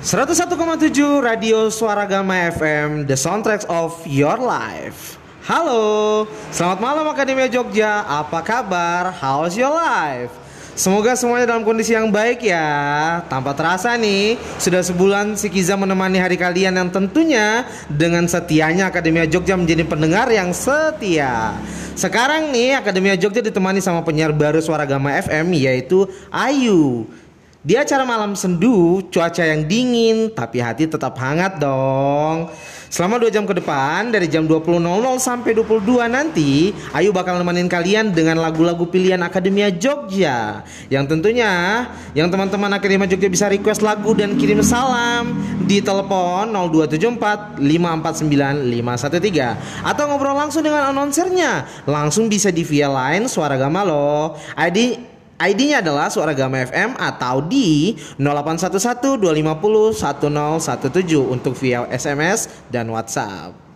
101,7 Radio Suara Gama FM The Soundtracks of Your Life. Halo, selamat malam Akademia Jogja. Apa kabar? How's your life? Semoga semuanya dalam kondisi yang baik ya. Tanpa terasa nih Sudah sebulan si Kiza menemani hari kalian yang tentunya Dengan setianya Akademia Jogja menjadi pendengar yang setia. Sekarang nih Akademia Jogja ditemani sama penyiar baru Suara Gama FM Yaitu Ayu di acara malam sendu, cuaca yang dingin, tapi hati tetap hangat dong. Selama 2 jam ke depan, dari jam 20.00 sampai 22 nanti, Ayu bakal nemenin kalian dengan lagu-lagu pilihan Akademia Jogja. Yang tentunya, yang teman-teman Akademia Jogja bisa request lagu dan kirim salam di telepon 0274 549 513 atau ngobrol langsung dengan announcernya. Langsung bisa di via line Suara Gama loh. ID ID-nya adalah Suara Gama FM atau di 0811 250 1017 untuk via SMS dan WhatsApp.